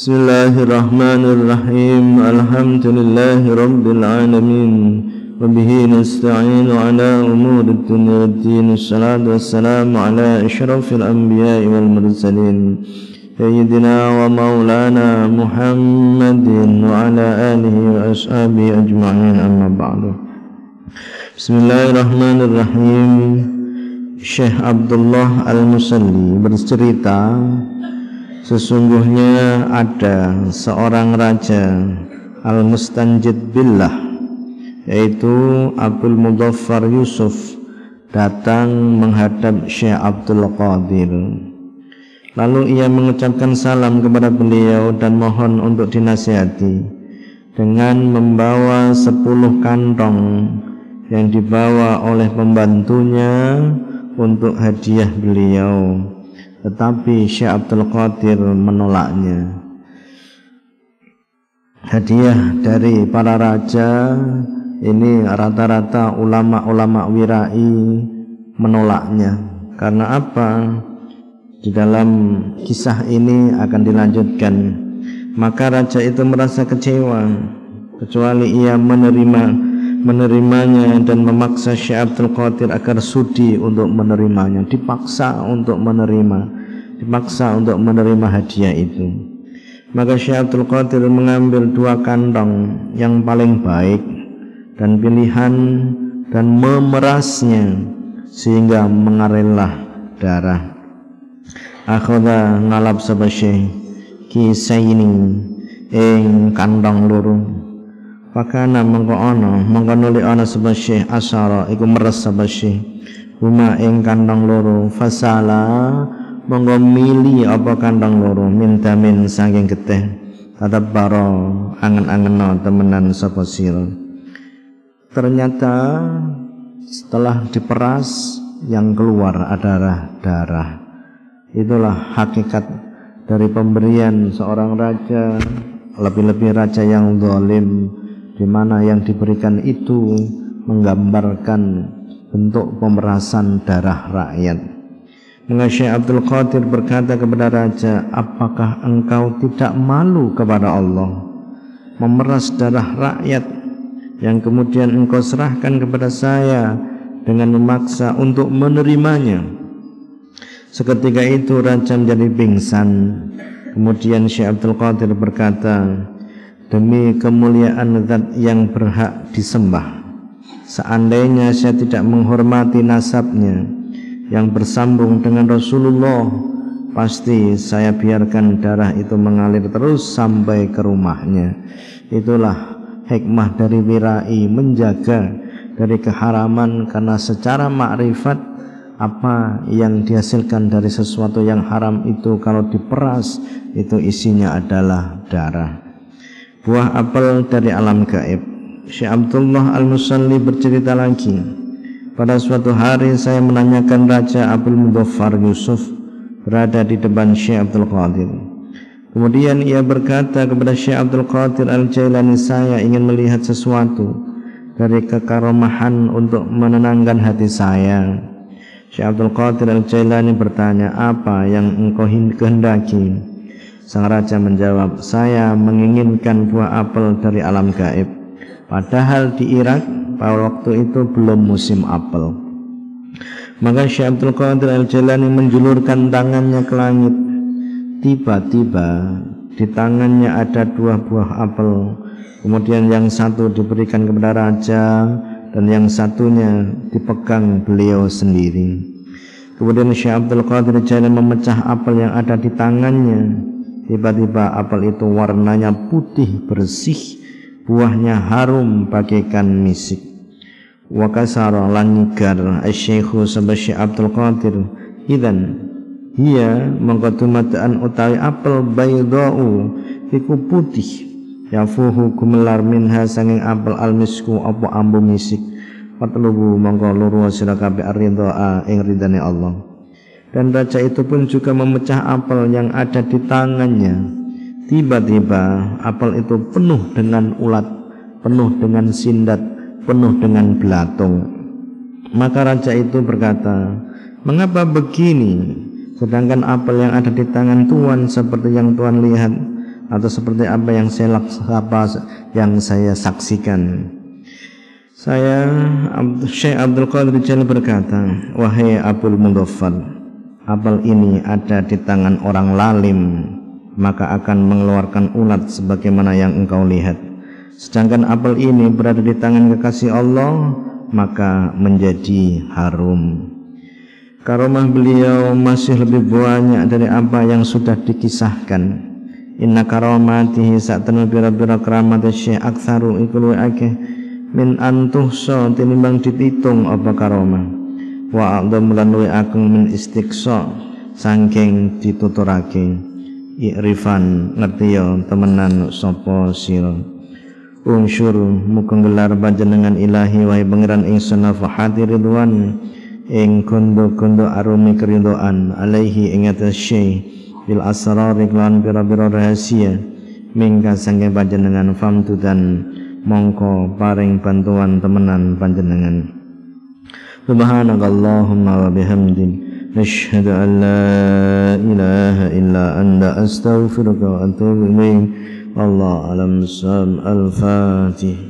بسم الله الرحمن الرحيم الحمد لله رب العالمين وبه نستعين على أمور الدنيا والدين الصلاة والسلام على أشرف الأنبياء والمرسلين سيدنا ومولانا محمد وعلى آله وأصحابه أجمعين أما بعد بسم الله الرحمن الرحيم Syekh Abdullah Al-Musalli bercerita Sesungguhnya ada seorang raja Al-Mustanjid Billah Yaitu Abdul Mudaffar Yusuf Datang menghadap Syekh Abdul Qadir. Lalu ia mengucapkan salam kepada beliau dan mohon untuk dinasihati Dengan membawa sepuluh kantong yang dibawa oleh pembantunya untuk hadiah beliau tetapi Syekh Abdul Qadir menolaknya. Hadiah dari para raja ini rata-rata ulama-ulama wirai menolaknya. Karena apa? Di dalam kisah ini akan dilanjutkan. Maka raja itu merasa kecewa kecuali ia menerima menerimanya dan memaksa Syekh Abdul Qadir agar sudi untuk menerimanya. Dipaksa untuk menerima. Dipaksa untuk menerima hadiah itu. Maka Syekh Abdul Qadir mengambil dua kantong yang paling baik dan pilihan dan memerasnya sehingga mengalirlah darah. Akhadha ngalap sabasy kisaini ing kantong loro Fakana mengko ana mengko nuli ana sapa syekh asyara iku meres sapa syekh. Huma ing kandang loro fasala monggo mili apa kandang loro minta min saking getih. Tetap baro angen-angeno temenan sapa ternyata setelah diperas yang keluar adalah darah. Itulah hakikat dari pemberian seorang raja lebih-lebih raja yang zalim di mana yang diberikan itu menggambarkan bentuk pemerasan darah rakyat. Maka Abdul Qadir berkata kepada raja, "Apakah engkau tidak malu kepada Allah memeras darah rakyat yang kemudian engkau serahkan kepada saya dengan memaksa untuk menerimanya?" Seketika itu raja menjadi pingsan. Kemudian Syekh Abdul Qadir berkata, demi kemuliaan zat yang berhak disembah. Seandainya saya tidak menghormati nasabnya yang bersambung dengan Rasulullah pasti saya biarkan darah itu mengalir terus sampai ke rumahnya. Itulah hikmah dari wirai menjaga dari keharaman karena secara makrifat apa yang dihasilkan dari sesuatu yang haram itu kalau diperas itu isinya adalah darah buah apel dari alam gaib. Syekh Abdullah Al-Musalli bercerita lagi. Pada suatu hari saya menanyakan Raja Abdul Mudaffar Yusuf berada di depan Syekh Abdul Qadir. Kemudian ia berkata kepada Syekh Abdul Qadir Al-Jailani saya ingin melihat sesuatu dari kekaromahan untuk menenangkan hati saya. Syekh Abdul Qadir Al-Jailani bertanya, apa yang engkau kehendaki? Sang raja menjawab, saya menginginkan buah apel dari alam gaib. Padahal di Irak pada waktu itu belum musim apel. Maka Syekh Abdul Qadir Al-Jalani menjulurkan tangannya ke langit. Tiba-tiba di tangannya ada dua buah apel. Kemudian yang satu diberikan kepada raja dan yang satunya dipegang beliau sendiri. Kemudian Syekh Abdul Qadir Jalani memecah apel yang ada di tangannya Tiba-tiba apel itu warnanya putih bersih, buahnya harum bagaikan misik. Wa kasara langigar asy-syaikhu Syekh Abdul Qadir idan hiya mengkodumataan utawi apel baydau iku putih. Yafuhu gumelar minha sanging apel almisku apa ambu misik. Fatlubu mongko luru sira kabeh aridha ing ridane Allah dan raja itu pun juga memecah apel yang ada di tangannya. Tiba-tiba apel itu penuh dengan ulat, penuh dengan sindat, penuh dengan belatung. Maka raja itu berkata, "Mengapa begini? Sedangkan apel yang ada di tangan tuan seperti yang tuan lihat atau seperti apa yang saya apa yang saya saksikan. Saya Syekh Abdul Qadir Jalil berkata, "Wahai Abdul Mudhaffal, apel ini ada di tangan orang lalim, maka akan mengeluarkan ulat sebagaimana yang engkau lihat. Sedangkan apel ini berada di tangan kekasih Allah, maka menjadi harum." Karomah beliau masih lebih banyak dari apa yang sudah dikisahkan. Inna karomatihi saat tenul bira-bira keramat syekh aktsaru ikulu akeh min antuhsa tinimbang dipitung apa karomah wa a'dham lan luwe ageng min istiqsa saking dituturake ikrifan ngerti ya temenan sapa sira. Ungsyur muga gelar panjenengan ilahi wahai pangeran ingsun hati ridwan. Ing kondo-kondo arumi keridoan alaihi ing atas syekh bil asrar iklan pira-pira rahasia. Mingka sangge panjenengan famtu dan mongko paring bantuan temenan panjenengan سبحانك اللهم وبحمدك نشهد أن لا إله إلا أنت أستغفرك وأتوب إليك. الله أعلم. السلام الفاتح